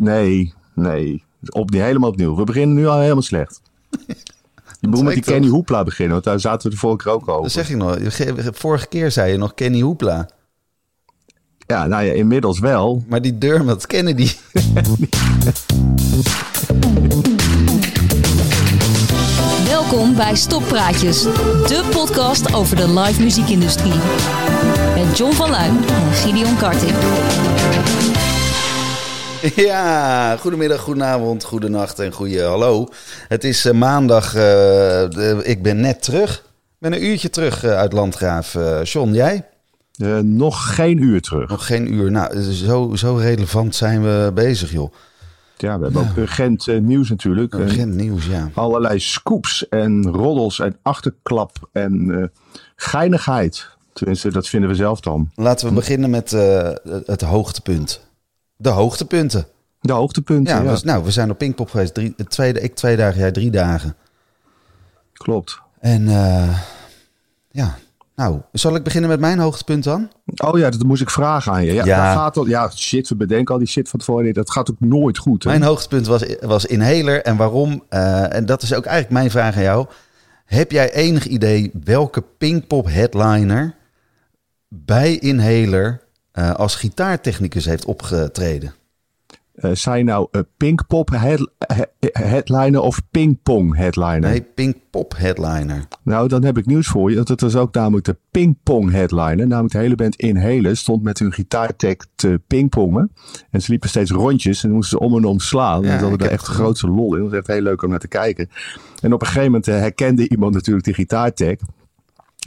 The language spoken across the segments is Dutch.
nee, nee. Op, helemaal opnieuw. We beginnen nu al helemaal slecht. Je moet met die Kenny Hoepla beginnen, want daar zaten we de vorige keer ook over. Dat zeg ik nog. Vorige keer zei je nog Kenny Hoepla. Ja, nou ja, inmiddels wel. Maar die Dermot Kennedy. Welkom bij Stoppraatjes, de podcast over de live muziekindustrie. Met John van Luijn en Gideon Karting. Ja, goedemiddag, goedenavond, goedenacht en goeie hallo. Het is uh, maandag, uh, ik ben net terug. Ik ben een uurtje terug uh, uit Landgraaf. John, jij? nog geen uur terug. Nog geen uur. Nou, zo, zo relevant zijn we bezig, joh. Ja, we hebben ook urgent nieuws natuurlijk. Urgent nieuws, ja. Allerlei scoops en roddels en achterklap en geinigheid. Tenminste, dat vinden we zelf dan. Laten we beginnen met het hoogtepunt. De hoogtepunten. De hoogtepunten, ja. ja. Nou, we zijn op Pinkpop geweest. Drie, tweede, ik twee dagen, jij drie dagen. Klopt. En uh, ja, nou, zal ik beginnen met mijn hoogtepunt dan? Oh ja, dat moest ik vragen aan je. Ja, ja. Gaat al, ja shit, we bedenken al die shit van tevoren. Dat gaat ook nooit goed. Hè? Mijn hoogtepunt was, was Inhaler. En waarom? Uh, en dat is ook eigenlijk mijn vraag aan jou. Heb jij enig idee welke Pinkpop headliner bij Inhaler uh, als gitaartechnicus heeft opgetreden. Uh, zijn nou uh, Pinkpop head, headliner of Pingpong headliner? Nee, Pinkpop headliner. Nou, dan heb ik nieuws voor je. Dat was ook namelijk de Pingpong headliner. Namelijk de hele band Inhalen stond met hun gitaartech te pingpongen. En ze liepen steeds rondjes en moesten ze om en om slaan. Ja, en ze hadden er echt de grootste lol in. Dat was echt heel leuk om naar te kijken. En op een gegeven moment herkende iemand natuurlijk die gitaartech.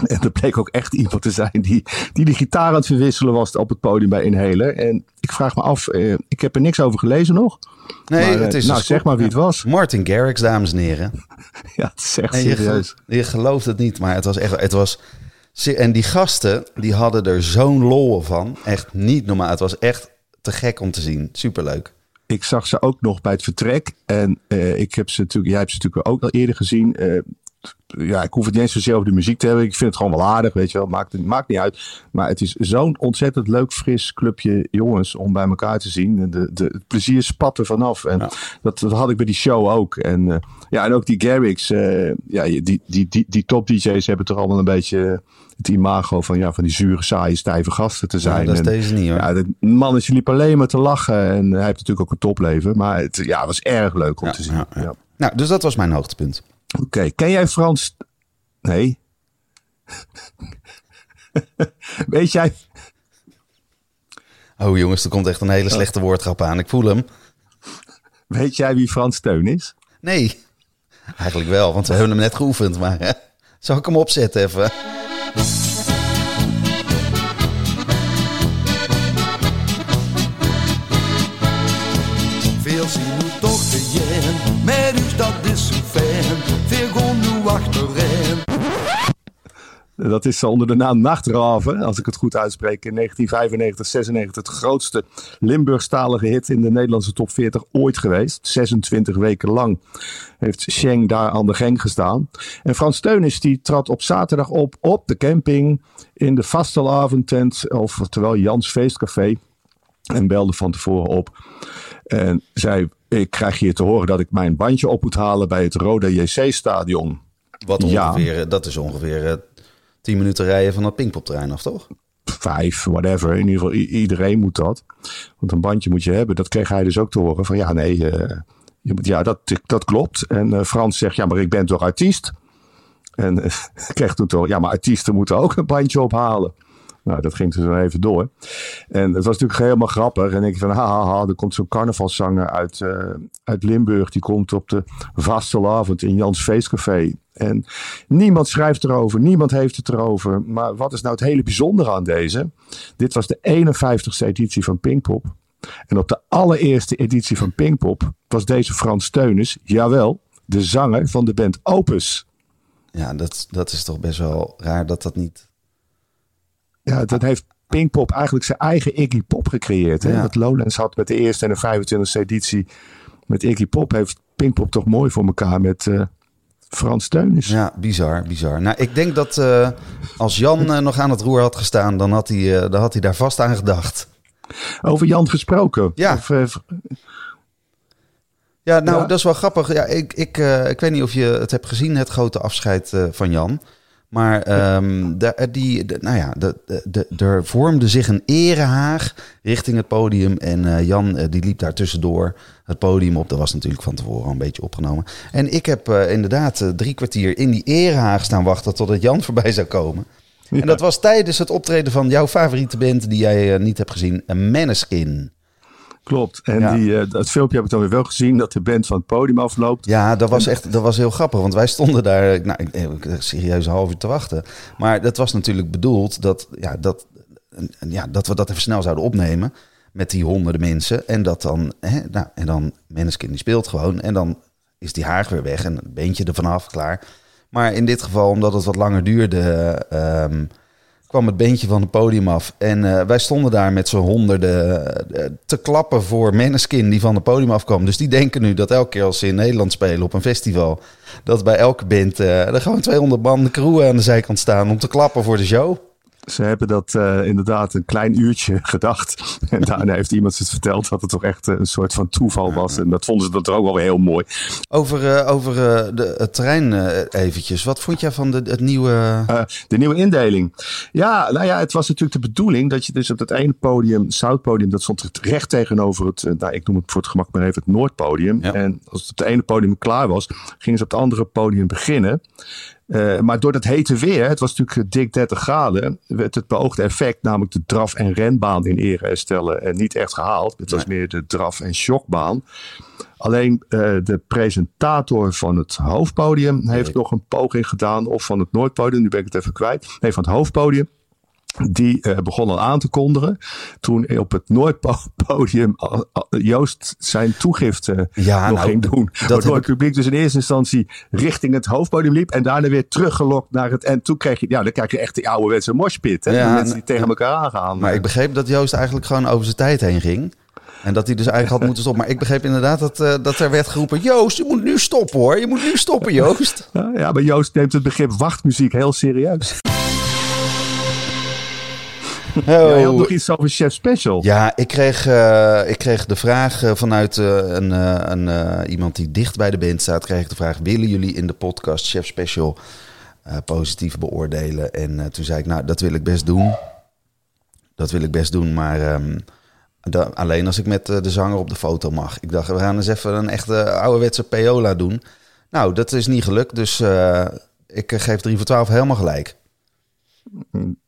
En er bleek ook echt iemand te zijn die, die de gitaar aan het verwisselen was op het podium bij Inhaler. En ik vraag me af, eh, ik heb er niks over gelezen nog. Nee, maar, het is nou, zeg maar wie het was. Martin Garrix, dames en heren. ja, het is echt serieus. Je, je gelooft het niet, maar het was echt... Het was, en die gasten, die hadden er zo'n lol van. Echt niet normaal. Het was echt te gek om te zien. Superleuk. Ik zag ze ook nog bij het vertrek. En uh, ik heb ze natuurlijk, jij hebt ze natuurlijk ook al eerder gezien. Uh, ja, ik hoef het niet eens zozeer over de muziek te hebben. Ik vind het gewoon wel aardig, weet je wel. Maakt, maakt niet uit. Maar het is zo'n ontzettend leuk, fris clubje jongens om bij elkaar te zien. De, de, het plezier spat er vanaf. En dat, dat had ik bij die show ook. En, uh, ja, en ook die Garrix, uh, ja, die, die, die, die top DJ's hebben toch allemaal een beetje het imago van, ja, van die zure, saaie, stijve gasten te zijn. Ja, dat is deze niet hoor. Ja, mannetje liep alleen maar te lachen. En hij heeft natuurlijk ook een topleven. Maar het ja, was erg leuk om ja, te zien. Ja, Nou, dus dat was mijn hoogtepunt. Oké, okay. ken jij Frans? Nee. Weet jij? Oh jongens, er komt echt een hele slechte woordgrap aan. Ik voel hem. Weet jij wie Frans Steun is? Nee. Eigenlijk wel, want we hebben hem net geoefend. Maar hè? zal ik hem opzetten even? Veel zien te jen, met dat is zo fijn. Nu achterin. Dat is onder de naam Nachtraven, als ik het goed uitspreek. In 1995, 96 het grootste Limburgstalige hit in de Nederlandse top 40 ooit geweest. 26 weken lang heeft Sheng daar aan de gang gestaan. En Frans Teunis die trad op zaterdag op op de camping in de vastelavondtent, of terwijl Jans Feestcafé. En belde van tevoren op. En zei, ik krijg hier te horen dat ik mijn bandje op moet halen bij het Roda JC-stadion. Wat ongeveer, ja. dat is ongeveer uh, 10 minuten rijden van het Pinkpopterrein af, toch? Vijf, whatever. In ieder geval, iedereen moet dat. Want een bandje moet je hebben. Dat kreeg hij dus ook te horen van, ja, nee, uh, je moet, ja, dat, dat klopt. En uh, Frans zegt, ja, maar ik ben toch artiest? En uh, kreeg toen toch, ja, maar artiesten moeten ook een bandje ophalen. Nou, dat ging dus even door. En het was natuurlijk helemaal grappig. En ik van, haha, er komt zo'n carnavalszanger uit, uh, uit Limburg. Die komt op de vastelavond in Jans Feestcafé. En niemand schrijft erover, niemand heeft het erover. Maar wat is nou het hele bijzondere aan deze? Dit was de 51ste editie van Pinkpop. En op de allereerste editie van Pinkpop was deze Frans Teunis, jawel, de zanger van de band Opus. Ja, dat, dat is toch best wel raar dat dat niet ja, dat heeft Pinkpop eigenlijk zijn eigen Iggy Pop gecreëerd. Hè? Ja. Wat Lowlands had met de eerste en de 25e editie. Met Iggy Pop heeft Pinkpop toch mooi voor elkaar met uh, Frans Teunis. Ja, bizar, bizar. Nou, ik denk dat uh, als Jan uh, nog aan het roer had gestaan, dan had hij, dan had hij daar vast aan gedacht. Over Jan gesproken? Ja. Of, Ja, nou, Ja. dat is wel grappig. Ja, ik, ik, eh, ik weet niet of je het hebt gezien, het grote afscheid eh, van Jan. Maar ehm, de, eh, die, de- nou ja, de, de, er vormde zich een erehaag richting het podium. En eh, Jan eh, die liep daar tussendoor het podium op. Dat was natuurlijk van tevoren al een beetje opgenomen. En ik heb inderdaad drie kwartier in die erehaag staan wachten totdat Jan voorbij zou komen. En dat was tijdens het optreden van jouw favoriete band die jij niet hebt gezien, een Maneskin. Klopt. En Ja. die, eh, dat filmpje heb ik dan weer wel gezien, dat de band van het podium afloopt. Ja, dat was echt dat was heel grappig. Want wij stonden daar nou, serieus een half uur te wachten. Maar dat was natuurlijk bedoeld dat, ja, dat, ja, dat we dat even snel zouden opnemen. Met die honderden mensen. En dat dan, hè, nou, en dan Menneskin die speelt gewoon. En dan is die haag weer weg en het beentje er vanaf, klaar. Maar in dit geval, omdat het wat langer duurde, ehm, kwam het beentje van het podium af. En eh, wij stonden daar met z'n honderden eh, te klappen voor Maneskin die van het podium afkwam. Dus die denken nu dat elke keer als ze in Nederland spelen op een festival... dat bij elke band eh, er gewoon 200 man de crew aan de zijkant staan om te klappen voor de show. Ze hebben dat eh, inderdaad een klein uurtje gedacht. En daarna heeft iemand het verteld dat het toch echt eh, een soort van toeval was. En dat vonden ze dat ook wel heel mooi. Over, eh, over de, het terrein eventjes. Wat vond jij van de, het nieuwe... De nieuwe indeling. Ja, nou ja, het was natuurlijk de bedoeling dat je dus op dat ene podium, Zuidpodium, dat stond recht tegenover het, nou, ik noem het voor het gemak maar even het Noordpodium. Ja. En als het op het ene podium klaar was, gingen ze op het andere podium beginnen. Eh, maar door dat hete weer, het was natuurlijk dik 30 graden, werd het beoogde effect, namelijk de draf- en renbaan in ere herstellen, en niet echt gehaald. Het was meer de draf- en shockbaan. Alleen eh, de presentator van het hoofdpodium heeft nog een poging gedaan. Of van het Noordpodium, nu ben ik het even kwijt. Nee, van het hoofdpodium. Die eh, begon al aan te kondigen. Toen op het Noordpodium eh, eh, Joost zijn toegifte Ja, nog nou, ging doen. dat Waardoor het publiek dus in eerste instantie richting het hoofdpodium liep. En daarna weer teruggelokt naar het. En toen kreeg je, ja, dan krijg je echt die ouderwetse moshpit. Hè? Ja, die mensen en- die tegen elkaar aangaan. Maar ik begreep dat Joost eigenlijk gewoon over zijn tijd heen ging. En dat hij dus eigenlijk had moeten stoppen. Maar ik begreep inderdaad dat, dat er werd geroepen... Joost, je moet nu stoppen hoor. Je moet nu stoppen, Joost. Ja, maar Joost neemt het begrip wachtmuziek heel serieus. Ja, je had Oh. nog iets over Chef Special. Ja, ik kreeg, eh, ik kreeg de vraag eh, vanuit eh, een, een, iemand die dicht bij de band staat. Kreeg ik de vraag, willen jullie in de podcast Chef Special positief beoordelen? En toen zei ik, nou, dat wil ik best doen. Dat wil ik best doen, maar ehm, da- alleen als ik met de zanger op de foto mag. Ik dacht, we gaan eens even een echte ouderwetse Payola doen. Nou, dat is niet gelukt, dus ik geef 3 voor 12 helemaal gelijk.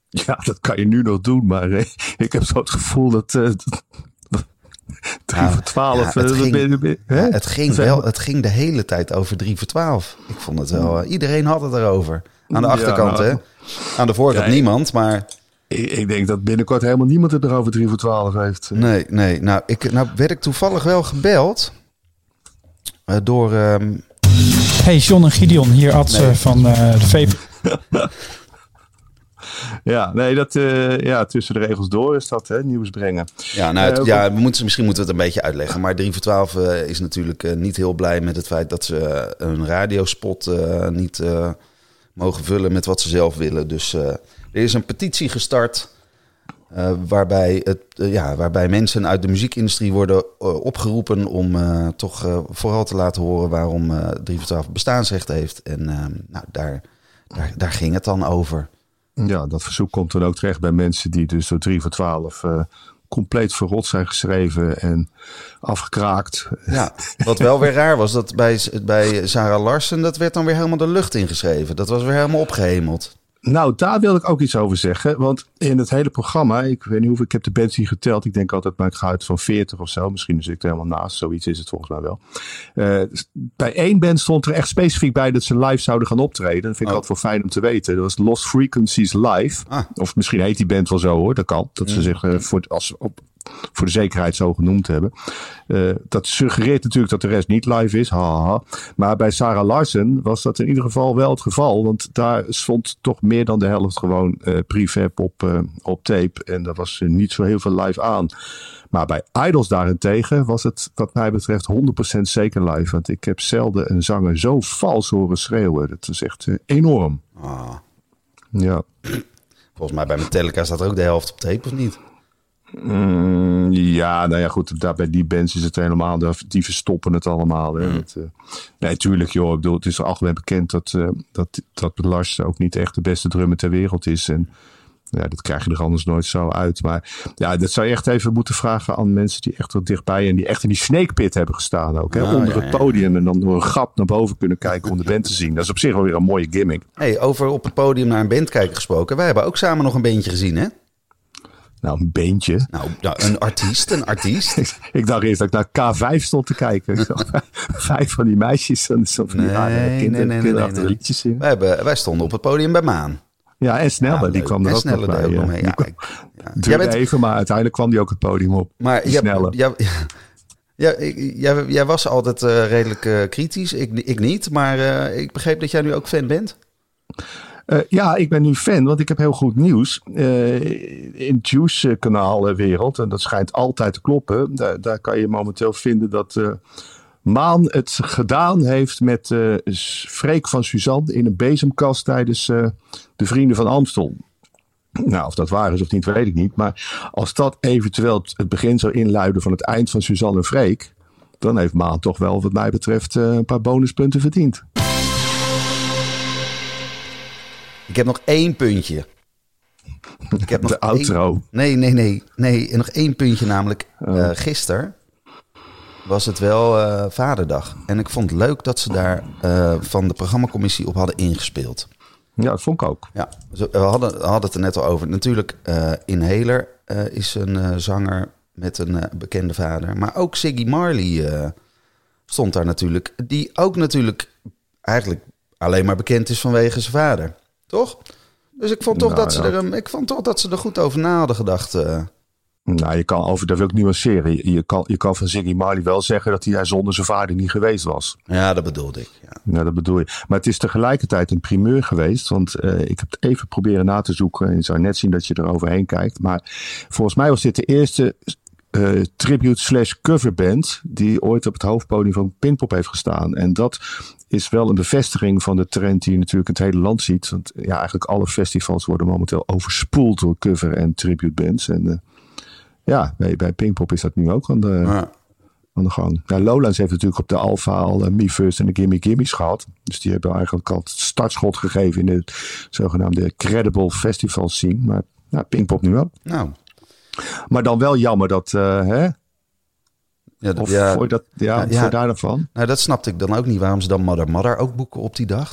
Ja, dat kan je nu nog doen, maar eh, ik heb zo het gevoel dat. eh 3 Ja, voor 12. ja, het eh, ging- ben- ben- hè? Ja, het, ging wel, het ging de hele tijd over 3 voor 12. Ik vond het wel. eh, iedereen had het erover. Aan de Ja, achterkant, nou, hè? Aan de voorkant niemand, maar. Ik, ik denk dat binnenkort helemaal niemand het erover 3 voor 12 heeft. Nee, nee. Nou, ik, nou werd ik toevallig wel gebeld. eh, door. ehm, Hey, John en Gideon, hier Ad Nee. eh, van eh, de VP. Ja, nee, dat, eh, ja, tussen de regels door is dat, hè, nieuws brengen. ja, nou, het- Eh, ja we moeten, misschien moeten we het een beetje uitleggen. Maar 3 voor 12 eh, is natuurlijk niet heel blij met het feit dat ze een radiospot niet mogen vullen met wat ze zelf willen. Dus er is een petitie gestart. waarbij, het, ja, waarbij mensen uit de muziekindustrie worden opgeroepen om toch vooral te laten horen waarom eh 3 voor 12 bestaansrecht heeft. En nou, daar, daar, daar ging het dan over. Ja, dat verzoek komt dan ook terecht bij mensen die dus door 3 voor 12 eh, compleet verrot zijn geschreven en afgekraakt. Ja, wat wel weer raar was, dat bij, bij Sarah Larsen, dat werd dan weer helemaal de lucht ingeschreven. Dat was weer helemaal opgehemeld. Nou, daar wil ik ook iets over zeggen. Want in het hele programma, ik weet niet hoeveel, ik heb de bands hier geteld. Ik denk altijd, maar ik ga uit van 40 of zo. Misschien zit ik er helemaal naast. Zoiets is het volgens mij wel. Eh, bij één band stond er echt specifiek bij dat ze live zouden gaan optreden. Dat vind ik Oh. altijd wel fijn om te weten. Dat was Lost Frequencies Live. Ah. Of misschien heet die band wel zo hoor. Dat kan. Dat ze zich eh, voor, als, op, voor de zekerheid zo genoemd hebben. Eh, dat suggereert natuurlijk dat de rest niet live is. Maar bij Sarah Larsen was dat in ieder geval wel het geval. Want daar stond toch meer dan de helft gewoon eh prefab op, eh, op tape. En daar was niet zo heel veel live aan. Maar bij Idols daarentegen was het wat mij betreft 100% zeker live. Want ik heb zelden een zanger zo vals horen schreeuwen. Dat is echt enorm. Ah, Ja. volgens mij bij Metallica staat er ook de helft op tape, of niet? Mm, ja, nou ja, goed. Daar bij die bands is het helemaal. Die verstoppen het allemaal. Hè. Het, uh, nee, tuurlijk, joh. Ik bedoel, het is algemeen bekend dat, uh, dat, dat Lars ook niet echt de beste drummer ter wereld is. En ja, dat krijg je er anders nooit zo uit. Maar ja, dat zou je echt even moeten vragen aan mensen die echt wat dichtbij en die echt in die snake pit hebben gestaan ook. Hè? Onder ja, het ja. podium en dan door een gat naar boven kunnen kijken om de band te zien. Dat is op zich wel weer een mooie gimmick. Hey, over op het podium naar een band kijken gesproken. Wij hebben ook samen nog een bandje gezien, hè? Nou, een beentje. Nou, een artiest, een artiest. Ik dacht eerst dat ik naar K5 stond te kijken. Vijf van die meisjes en zo van die Nee, rare nee, kinder, nee, nee, kinderachtige nee. liedjes zingen. Wij, hebben, wij stonden op het podium bij Maan. Ja, en Sneller, Ja, die kwam er ook nog bij. ook ja. nog mee. Die Ja, kwam- ik- ja. duurde Jij bent, even, maar uiteindelijk kwam die ook het podium op. maar Sneller. jij, jij, jij, jij, jij was altijd eh, redelijk eh, kritisch. Ik, ik niet, maar eh, ik begreep dat jij nu ook fan bent. Eh, ja, ik ben nu fan, want ik heb heel goed nieuws. Eh, in het Juice-kanaal wereld, en dat schijnt altijd te kloppen, daar, daar kan je momenteel vinden dat eh, Maan het gedaan heeft met eh Freek van Suzanne in een bezemkast tijdens eh, de Vrienden van Amstel. Nou, of dat waar is of niet, weet ik niet. Maar als dat eventueel het begin zou inluiden van het eind van Suzanne en Freek, dan heeft Maan toch wel, wat mij betreft, eh, een paar bonuspunten verdiend. Ik heb nog één puntje. Ik heb nog De outro. één- Nee, nee, nee. Nee, en nog één puntje namelijk. Oh. eh gisteren was het wel eh, Vaderdag. En ik vond het leuk dat ze daar eh, van de programmacommissie op hadden ingespeeld. Ja, dat vond ik ook. Ja, we hadden, we hadden het er net al over. Natuurlijk, Inhaler is een zanger met een bekende vader. Maar ook Siggy Marley stond daar natuurlijk. Die ook natuurlijk eigenlijk alleen maar bekend is vanwege zijn vader. Toch? Dus ik vond toch, Nou, dat, ze er, ik vond toch dat ze er goed over na hadden gedacht. eh. Nou, je kan over, dat wil ik nuanceren. Je, je, kan, je kan van Ziggy Marley wel zeggen dat hij daar zonder zijn vader niet geweest was. Ja, dat bedoelde ik. Ja. Dat bedoel je. Maar het is tegelijkertijd een primeur geweest. Want eh, ik heb het even proberen na te zoeken. En je zou net zien dat je er overheen kijkt. Maar volgens mij was dit de eerste eh, tribute slash coverband die ooit op het hoofdpodium van Pinkpop heeft gestaan. En dat is wel een bevestiging van de trend die je natuurlijk het hele land ziet. Want ja, eigenlijk alle festivals worden momenteel overspoeld door cover- en tribute bands. En eh, ja, bij, bij Pinkpop is dat nu ook aan de, Ja. aan de gang. Ja, Lowlands heeft natuurlijk op de Alpha al eh, Me First en de Gimme Gimme's gehad. Dus die hebben eigenlijk al het startschot gegeven in de zogenaamde credible festival scene. Maar ja, Pinkpop nu ook. Nou, Maar dan wel jammer dat, eh, hè? Ja, dat- Of ja, voor je dat, ja, Ja, wat ja. voor daar dan van? nou, dat snapte ik dan ook niet. Waarom ze dan Mother Mother ook boeken op die dag.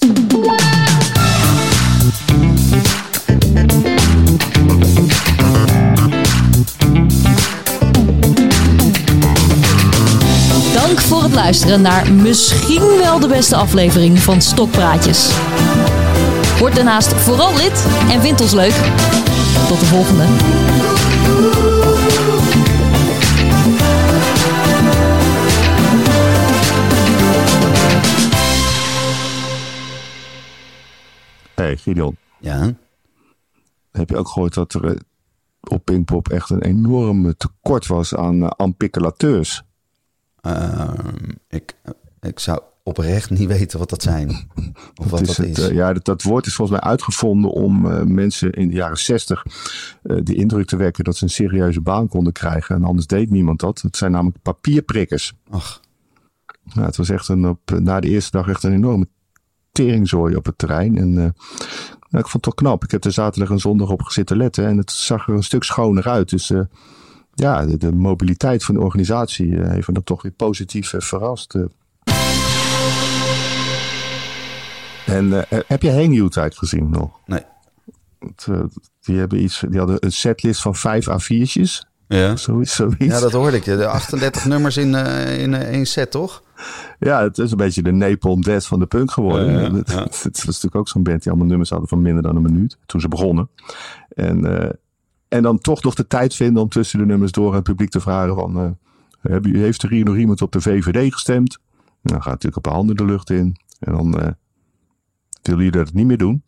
Dank voor het luisteren naar misschien wel de beste aflevering van Stokpraatjes. Word daarnaast vooral lid en vind ons leuk. Tot de volgende. Hey, Gideon. Ja, Heb je ook gehoord dat er eh, op Pinkpop echt een enorm tekort was aan uh, ampicculateurs? Ehm, ik, ik zou oprecht niet weten wat dat zijn. Of wat Het dat het, is. eh, ja, dat, dat woord is volgens mij uitgevonden om eh, mensen in de jaren zestig eh, de indruk te wekken dat ze een serieuze baan konden krijgen. En anders deed niemand dat. Het zijn namelijk papierprikkers. Ach, Nou, het was echt een, op, na de eerste dag echt een enorme teringzooi op het terrein. En eh, nou, ik vond het toch knap. Ik heb er zaterdag en zondag op zitten letten en het zag er een stuk schoner uit. Dus eh, ja, de, de mobiliteit van de organisatie eh, heeft me dan toch weer positief verrast. eh. En heb je Hangyoutijd gezien nog? nee. Het, eh, die, hebben iets, die hadden een setlist van vijf A4'tjes. Ja. Zoiets. zoiets. ja, dat hoorde ik. De 38 nummers in, eh, in één set, toch? Ja, het is een beetje de Napalm Death van de punk geworden. Ja, ja, het, ja. het was natuurlijk ook zo'n band die allemaal nummers hadden van minder dan een minuut. Toen ze begonnen. En, eh, en dan toch nog de tijd vinden om tussen de nummers door het publiek te vragen van... eh, heeft er hier nog iemand op de VVD gestemd? Nou, dan gaat natuurlijk een paar handen de lucht in. En dan eh willen jullie dat niet meer doen.